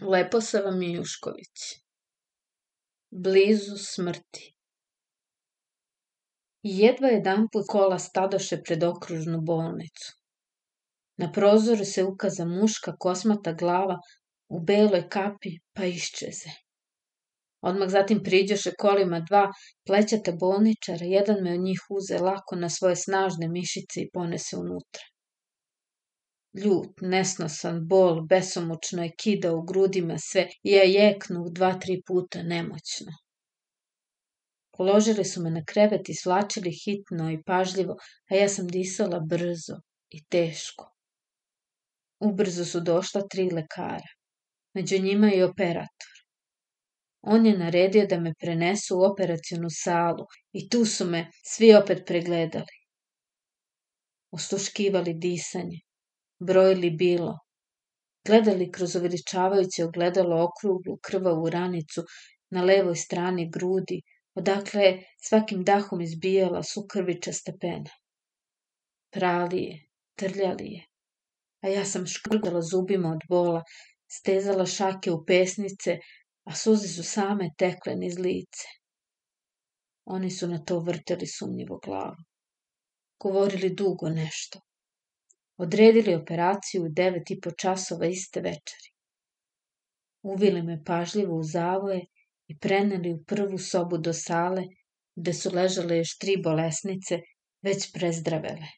Leposava Mijušković Blizu smrti Jedva jedan put kola stadoše pred okružnu bolnicu. Na prozoru se ukaza muška kosmata glava u beloj kapi pa iščeze. Odmah zatim priđoše kolima dva plećata bolničara, jedan me od njih uze lako na svoje snažne mišice i ponese unutra. Ljut, nesnosan, bol, besomučno je kida u grudima sve i ja jeknuh dva, tri puta nemoćno. Položili su me na krevet i svlačili hitno i pažljivo, a ja sam disala brzo i teško. Ubrzo su došla tri lekara, među njima i operator. On je naredio da me prenesu u operacionu salu i tu su me svi opet pregledali. Osluškivali disanje, brojili bilo, gledali kroz uveličavajuće ogledalo okruglu krvavu ranicu na levoj strani grudi, odakle je svakim dahom izbijala sukrvičasta pena. Prali je, trljali je, a ja sam škrgala zubima od bola, stezala šake u pesnice, a suze su same tekle niz lice. Oni su na to vrteli sumnjivo glavu. Govorili dugo nešto. Odredili operaciju u devet i po časova iste večeri. Uvili me pažljivo u zavoje i preneli u prvu sobu do sale, gde su ležale još tri bolesnice, već prezdravele.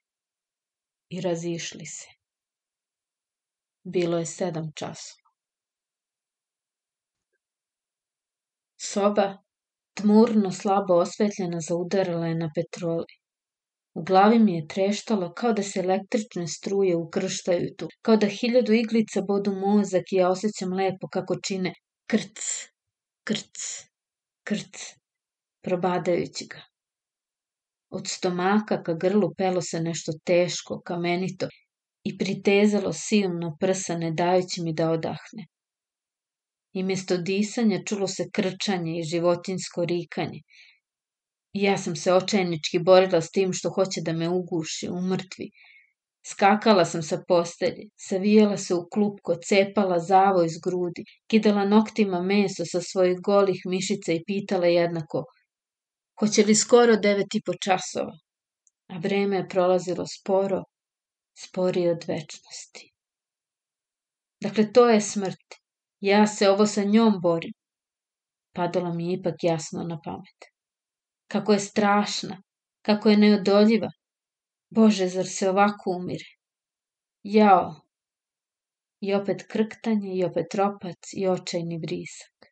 I razišli se. Bilo je sedam časova. Soba, tmurno slabo osvetljena, zaudarala je na petroli. U glavi mi je treštalo kao da se električne struje ukrštaju tu, kao da hiljadu iglica bodu mozak i ja osjećam lepo kako čine krc, krc, krc, probadajući ga. Od stomaka ka grlu pelo se nešto teško, kamenito i pritezalo silno prsa ne dajući mi da odahne i mesto disanja čulo se krčanje i životinsko rikanje. Ja sam se očajnički borila s tim što hoće da me uguši, umrtvi. Skakala sam sa postelje, savijala se u klupko, cepala zavo iz grudi, kidala noktima meso sa svojih golih mišica i pitala jednako hoće li skoro devet i po časova, a vreme je prolazilo sporo, sporije od večnosti. Dakle, to je smrt. Ja se ovo sa njom borim. Padalo mi je ipak jasno na pamet. Kako je strašna, kako je neodoljiva. Bože, zar se ovako umire? Jao! I opet krktanje, i opet ropac, i očajni vrisak.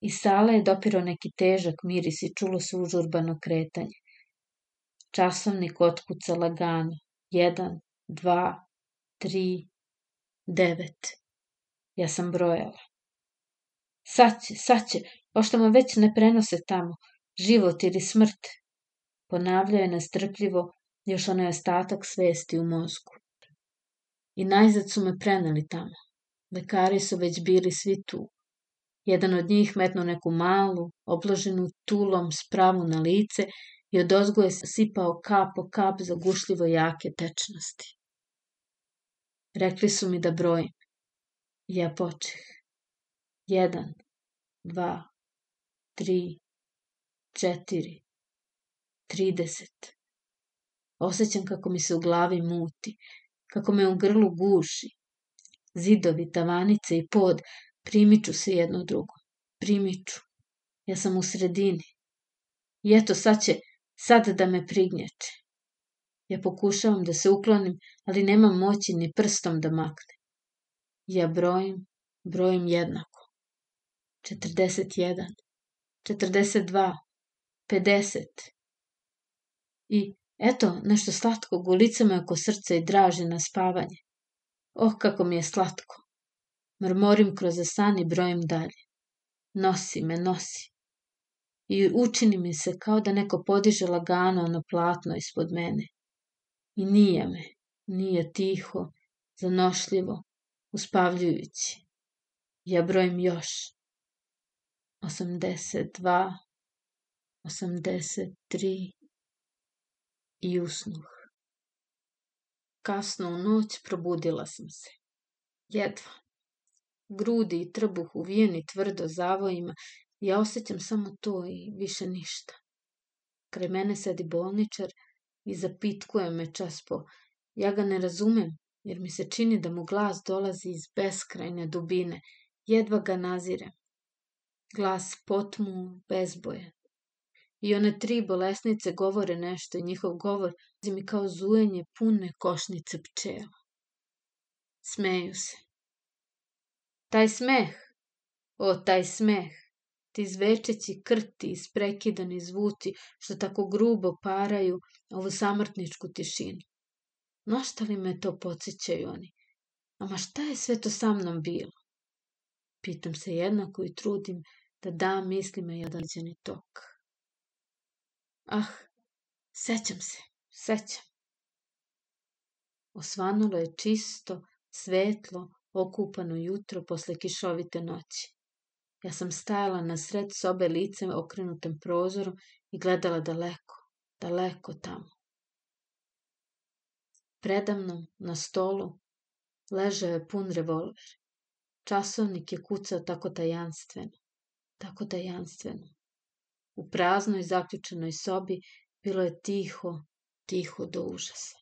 Iz sale je dopiro neki težak miris i čulo se užurbano kretanje. Časovnik otkuca lagano. Jedan, dva, tri, devet. Ja sam brojala. Sad će, sad će, pošto me već ne prenose tamo, život ili smrt. Ponavljao je nastrpljivo još onaj ostatak svesti u mozgu. I najzad su me preneli tamo. Lekari su već bili svi tu. Jedan od njih metno neku malu, obloženu tulom spravu na lice i od ozgo je sipao kap po kap zagušljivo jake tečnosti. Rekli su mi da brojim. Ja počeh. Jedan, dva, tri, četiri, trideset. Osećam kako mi se u glavi muti, kako me u grlu guši. Zidovi, tavanice i pod primiču se jedno drugo. Primiču. Ja sam u sredini. I eto sad će, sad da me prignječe. Ja pokušavam da se uklonim, ali nemam moći ni prstom da makne. Ja brojim, brojim jednako. 41, 42, 50. I eto, nešto slatko gulica me oko srca i draži na spavanje. Oh, kako mi je slatko. Mrmorim kroz san i brojim dalje. Nosi me, nosi. I učini mi se kao da neko podiže lagano ono platno ispod mene. I nije me, nije tiho, zanošljivo, uspavljujući. Ja brojim još. 82, 83 i usnuh. Kasno u noć probudila sam se. Jedva. grudi i trbuh uvijeni tvrdo zavojima, ja osjećam samo to i više ništa. Kraj mene sedi bolničar i zapitkuje me čas po. Ja ga ne razumem, jer mi se čini da mu glas dolazi iz beskrajne dubine. Jedva ga nazirem. Glas potmu, bezbojan. I one tri bolesnice govore nešto i njihov govor mi kao zujenje pune košnice pčela. Smeju se. Taj smeh, o taj smeh, ti zvečeći krti i sprekidani zvuci što tako grubo paraju ovu samrtničku tišinu. Na šta li me to podsjećaju oni? Ama šta je sve to sa mnom bilo? Pitam se jednako i trudim da dam mislima jedan tok. Ah, sećam se, sećam. Osvanulo je čisto, svetlo, okupano jutro posle kišovite noći. Ja sam stajala na sred sobe licem okrenutem prozorom i gledala daleko, daleko tamo. Predamnom, na stolu, ležao je pun revolver. Časovnik je kucao tako tajanstveno, tako tajanstveno. U praznoj zaključenoj sobi bilo je tiho, tiho do užasa.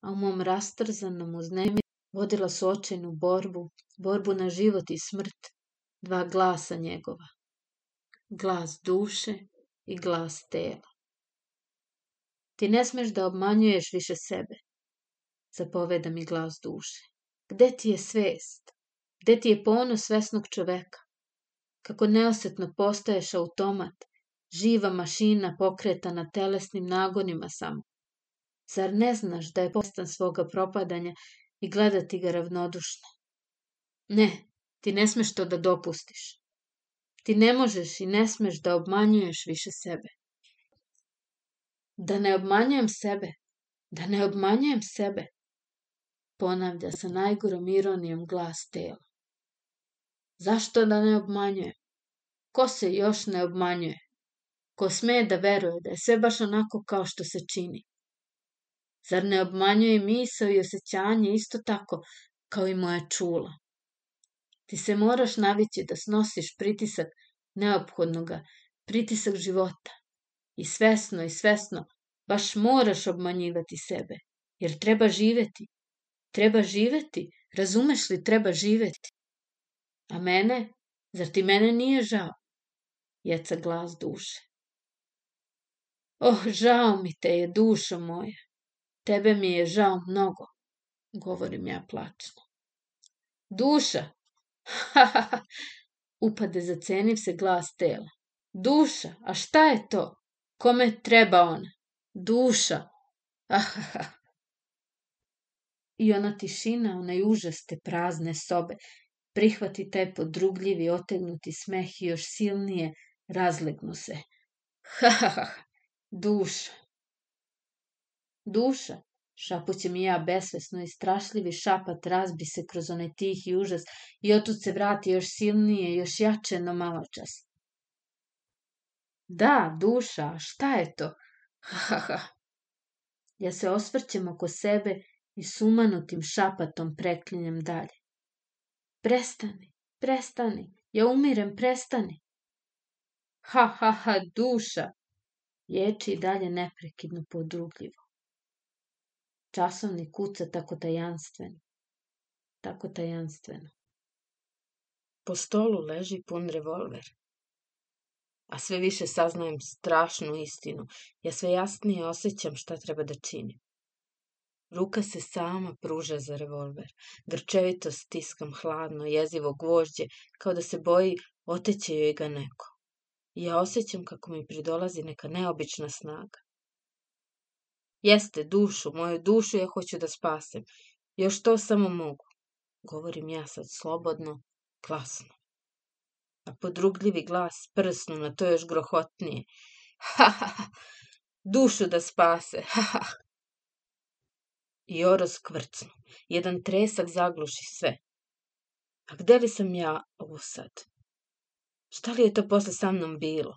A u mom rastrzanom uznemi vodila su očajnu borbu, borbu na život i smrt, dva glasa njegova. Glas duše i glas tela. Ti ne smeš da obmanjuješ više sebe, zapoveda mi glas duše. Gde ti je svest? Gde ti je ponos svesnog čoveka? Kako neosetno postaješ automat, živa mašina pokretana telesnim nagonima samo. Zar ne znaš da je postan svoga propadanja i gledati ga ravnodušno? Ne, ti ne smeš to da dopustiš. Ti ne možeš i ne smeš da obmanjuješ više sebe. Da ne obmanjujem sebe, da ne obmanjujem sebe, ponavlja sa najgorom ironijom glas tela. Zašto da ne obmanjujem? Ko se još ne obmanjuje? Ko sme da veruje da je sve baš onako kao što se čini? Zar ne obmanjuje misao i osjećanje isto tako kao i moja čula? Ti se moraš navići da snosiš pritisak neophodnoga, pritisak života. I svesno i svesno baš moraš obmanjivati sebe, jer treba živeti. Treba živeti, razumeš li, treba živeti. A mene, zar ti mene nije žao? Jeca glas duše. Oh, žao mi te je, dušo moja. Tebe mi je žao mnogo, govorim ja plačno. Duša! Ha, ha, ha. Upade zaceniv se glas tela. Duša, a šta je to? Kome treba ona? Duša! Ah, ha, ha. I ona tišina, onaj užas te prazne sobe, prihvati taj podrugljivi, otegnuti smeh i još silnije razlegnu se. Ha, ha, ha. Duša. Duša, šapućem i ja besvesno i strašljivi šapat razbi se kroz onaj tihi užas i otud se vrati još silnije, još jače, no malo čas. Da, duša, šta je to? Ha, ha, ha. Ja se osvrćem oko sebe i sumanutim šapatom preklinjem dalje. Prestani, prestani, ja umirem, prestani. Ha, ha, ha, duša, Ječi i dalje neprekidno podrugljivo. Časovni kuca tako tajanstveno. Tako tajanstveno. Po stolu leži pun revolver. A sve više saznajem strašnu istinu. Ja sve jasnije osjećam šta treba da činim. Ruka se sama pruža za revolver. Grčevito stiskam hladno, jezivo gvožđe, kao da se boji oteće joj ga neko ja osjećam kako mi pridolazi neka neobična snaga. Jeste, dušu, moju dušu ja hoću da spasem. Još to samo mogu. Govorim ja sad slobodno, glasno. A podrugljivi glas prsnu na to još grohotnije. Ha, ha, ha, dušu da spase, ha, ha. I oro skvrcnu. Jedan tresak zagluši sve. A gde li sam ja ovo sad? Šta li je to posle sa mnom bilo?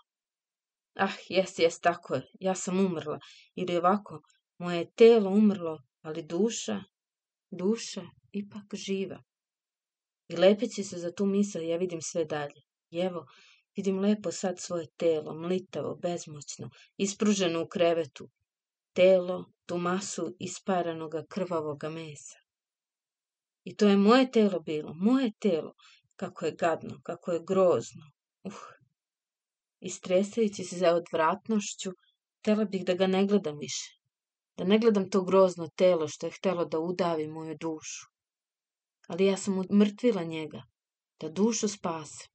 Ah, jes, jes, tako je, ja sam umrla. Ili ovako, moje telo umrlo, ali duša, duša ipak živa. I lepeći se za tu misao ja vidim sve dalje. I evo, vidim lepo sad svoje telo, mlitavo, bezmoćno, ispruženo u krevetu. Telo, tu masu isparanoga krvavoga mesa. I to je moje telo bilo, moje telo, kako je gadno, kako je grozno. Uh. Istresajući se za odvratnošću, htela bih da ga ne gledam više. Da ne gledam to grozno telo što je htelo da udavi moju dušu. Ali ja sam umrtvila njega, da dušu spase.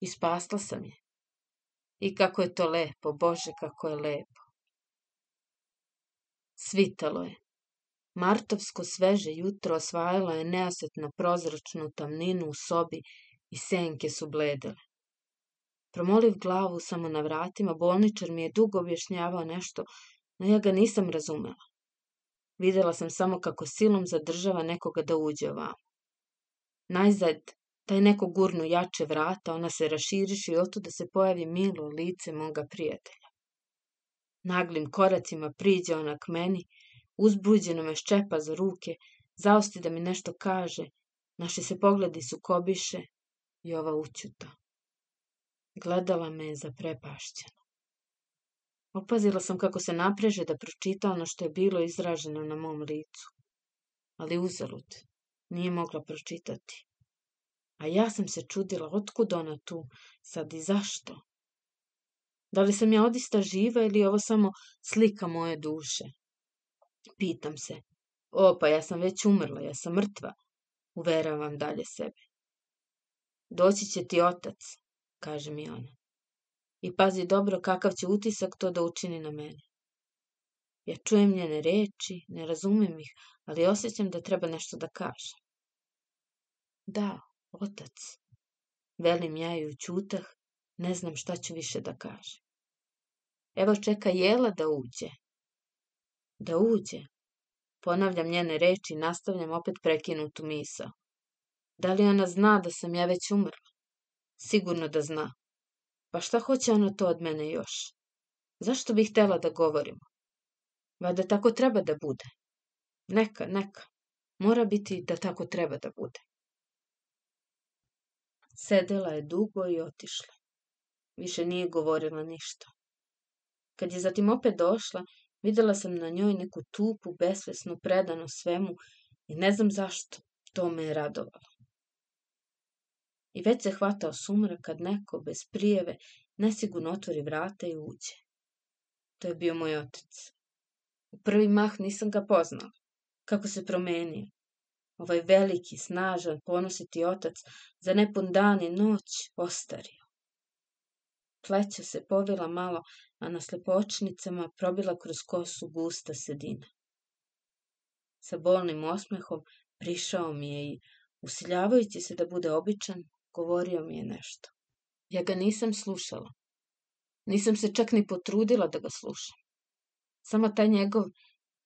I spasla sam je. I kako je to lepo, Bože, kako je lepo. Svitalo je. Martovsko sveže jutro osvajalo je neosetno prozračnu tamninu u sobi i senke su bledele. Promoliv glavu samo na vratima, bolničar mi je dugo objašnjavao nešto, no ja ga nisam razumela. Videla sam samo kako silom zadržava nekoga da uđe ovamo. Najzad, taj neko gurnu jače vrata, ona se raširiše i otuda se pojavi milo lice moga prijatelja. Naglim koracima priđe ona k meni, uzbuđeno me ščepa za ruke, zaosti da mi nešto kaže, naši se pogledi sukobiše i ova učuta. Gledala me je zaprepašćena. Opazila sam kako se napreže da pročita ono što je bilo izraženo na mom licu. Ali uzalud, nije mogla pročitati. A ja sam se čudila otkud ona tu, sad i zašto. Da li sam ja odista živa ili je ovo samo slika moje duše? Pitam se. O, pa ja sam već umrla, ja sam mrtva, uveravam dalje sebe. Doći će ti otac, kaže mi ona. I pazi dobro kakav će utisak to da učini na mene. Ja čujem njene reči, ne razumem ih, ali osjećam da treba nešto da kažem. Da, otac, velim ja i učutah, ne znam šta ću više da kažem. Evo čeka Jela da uđe. Da uđe. Ponavljam njene reči i nastavljam opet prekinutu misao. Da li ona zna da sam ja već umrla? Sigurno da zna. Pa šta hoće ona to od mene još? Zašto bih htela da govorimo? Vada tako treba da bude. Neka, neka. Mora biti da tako treba da bude. Sedela je dugo i otišla. Više nije govorila ništa. Kad je zatim opet došla, videla sam na njoj neku tupu, besvesnu predanu svemu i ne znam zašto, to me je radovalo. I već se hvatao sumrak kad neko, bez prijeve, nesigurno otvori vrata i uđe. To je bio moj otac. U prvi mah nisam ga poznala. Kako se promenio. Ovaj veliki, snažan, ponositi otac za nepun dan i noć ostario. Pleća se povila malo, a na slepočnicama probila kroz kosu gusta sedina. Sa bolnim osmehom prišao mi je i, usiljavajući se da bude običan, govorio mi je nešto. Ja ga nisam slušala. Nisam se čak ni potrudila da ga slušam. Samo taj njegov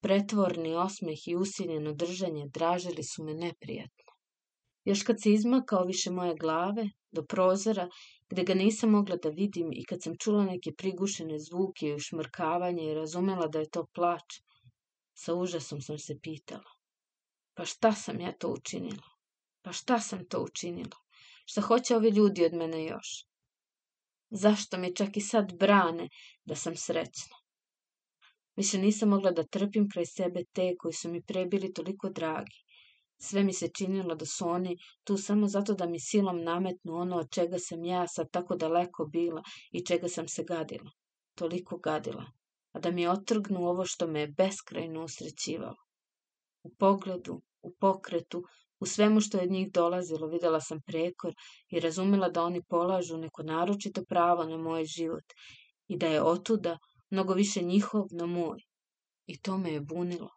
pretvorni osmeh i usiljeno držanje dražili su me neprijatno. Još kad se izmakao više moje glave, do prozora, gde ga nisam mogla da vidim i kad sam čula neke prigušene zvuke i ušmrkavanje i razumela da je to plač, sa užasom sam se pitala. Pa šta sam ja to učinila? Pa šta sam to učinila? Šta hoće ovi ljudi od mene još? Zašto mi čak i sad brane da sam srećna? Više nisam mogla da trpim kraj sebe te koji su mi pre bili toliko dragi. Sve mi se činilo da su oni tu samo zato da mi silom nametnu ono od čega sam ja sad tako daleko bila i čega sam se gadila. Toliko gadila. A da mi otrgnu ovo što me je beskrajno usrećivalo. U pogledu, u pokretu, u svemu što je od njih dolazilo videla sam prekor i razumela da oni polažu neko naročito pravo na moj život i da je otuda mnogo više njihov na moj. I to me je bunilo.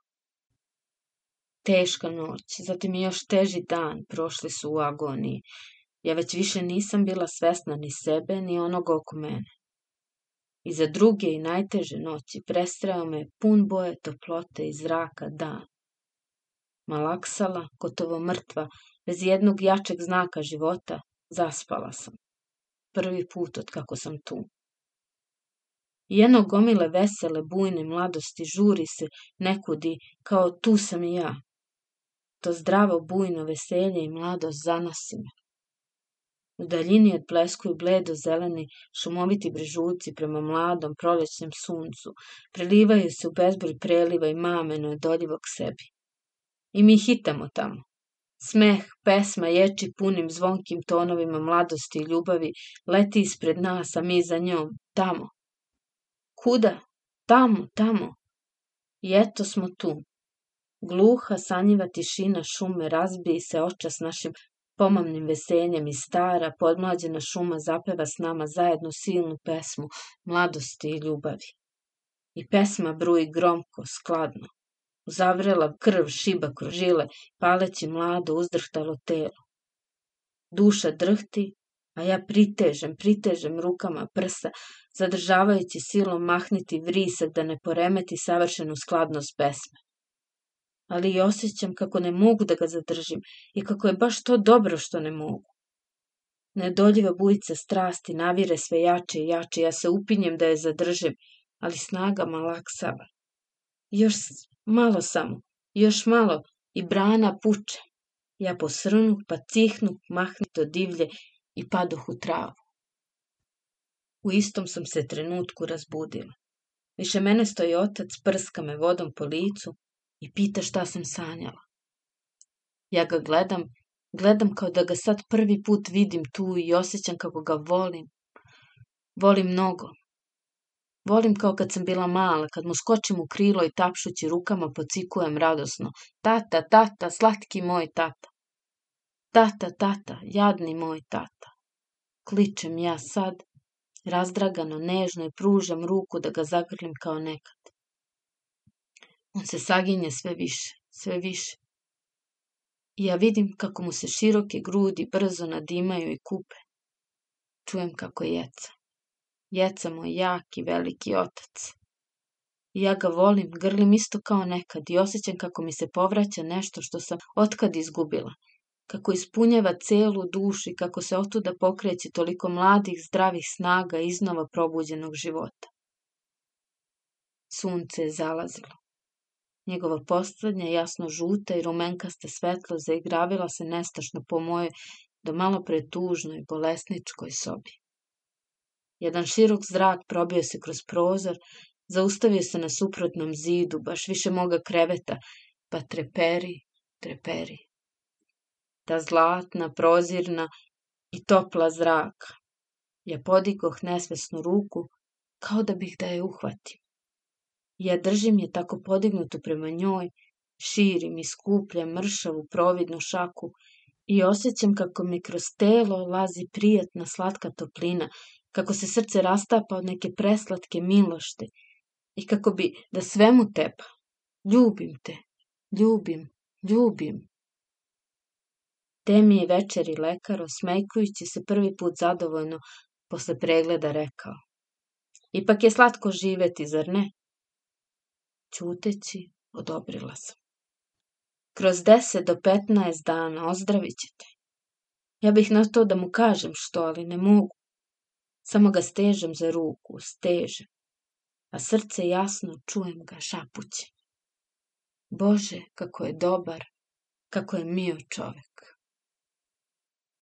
Teška noć, zatim još teži dan prošli su u agoniji. Ja već više nisam bila svesna ni sebe, ni onoga oko mene. I za druge i najteže noći prestrao me pun boje toplote i zraka dan. Malaksala, gotovo mrtva, bez jednog jačeg znaka života, zaspala sam. Prvi put od kako sam tu. Jedno gomile vesele, bujne mladosti žuri se nekudi, kao tu sam i ja, to zdravo bujno veselje i mladost zanosi me. U daljini odbleskuju bledo zeleni šumoviti brežuci prema mladom prolećnem suncu, prelivaju se u bezbroj preliva i mame neodoljivog sebi. I mi hitamo tamo. Smeh, pesma ječi punim zvonkim tonovima mladosti i ljubavi, leti ispred nas, a mi za njom, tamo. Kuda? Tamo, tamo. I eto smo tu. Gluha, sanjiva tišina šume razbiji se očas našim pomamnim veseljem i stara, podmlađena šuma zapeva s nama zajedno silnu pesmu mladosti i ljubavi. I pesma bruji gromko, skladno. Uzavrela krv šiba kroz žile, paleći mlado uzdrhtalo telo. Duša drhti, a ja pritežem, pritežem rukama prsa, zadržavajući silom mahniti vrisak da ne poremeti savršenu skladnost pesme ali i osjećam kako ne mogu da ga zadržim i kako je baš to dobro što ne mogu. Nedoljiva bujica strasti navire sve jače i jače, ja se upinjem da je zadržim, ali snaga malaksava. Još malo samo, još malo i brana puče. Ja posrnu, pa cihnu, mahnu do divlje i padoh u travu. U istom sam se trenutku razbudila. Više mene stoji otac, prska me vodom po licu, i pita šta sam sanjala. Ja ga gledam, gledam kao da ga sad prvi put vidim tu i osjećam kako ga volim. Volim mnogo. Volim kao kad sam bila mala, kad mu skočim u krilo i tapšući rukama pocikujem radosno. Tata, tata, slatki moj tata. Tata, tata, jadni moj tata. Kličem ja sad, razdragano, nežno i pružam ruku da ga zagrlim kao nekad. On se saginje sve više, sve više. I ja vidim kako mu se široke grudi brzo nadimaju i kupe. Čujem kako jeca. Jeca moj jak i veliki otac. Ja ga volim, grlim isto kao nekad i osjećam kako mi se povraća nešto što sam otkad izgubila. Kako ispunjava celu dušu i kako se otuda pokreće toliko mladih, zdravih snaga iznova probuđenog života. Sunce je zalazilo. Njegova poslednja, jasno žuta i rumenkasta svetlo zaigravila se nestašno po mojoj do malo pretužnoj, bolesničkoj sobi. Jedan širok zrak probio se kroz prozor, zaustavio se na suprotnom zidu, baš više moga kreveta, pa treperi, treperi. Ta zlatna, prozirna i topla zraka. Ja podigoh nesvesnu ruku, kao da bih da je uhvatim. Ja držim je tako podignutu prema njoj, širim i skupljam mršavu providnu šaku i osjećam kako mi kroz telo lazi prijatna slatka toplina, kako se srce rastapa od neke preslatke milošte i kako bi da svemu tepa. Ljubim te, ljubim, ljubim. Te mi je večeri lekar, osmejkujući se prvi put zadovoljno posle pregleda rekao. Ipak je slatko živeti, zar ne? Ćuteći, odobrila sam. Kroz 10 do 15 dana ozdravit ćete. Ja bih na to da mu kažem što, ali ne mogu. Samo ga stežem za ruku, stežem. A srce jasno čujem ga šapuće. Bože, kako je dobar, kako je mio čovek.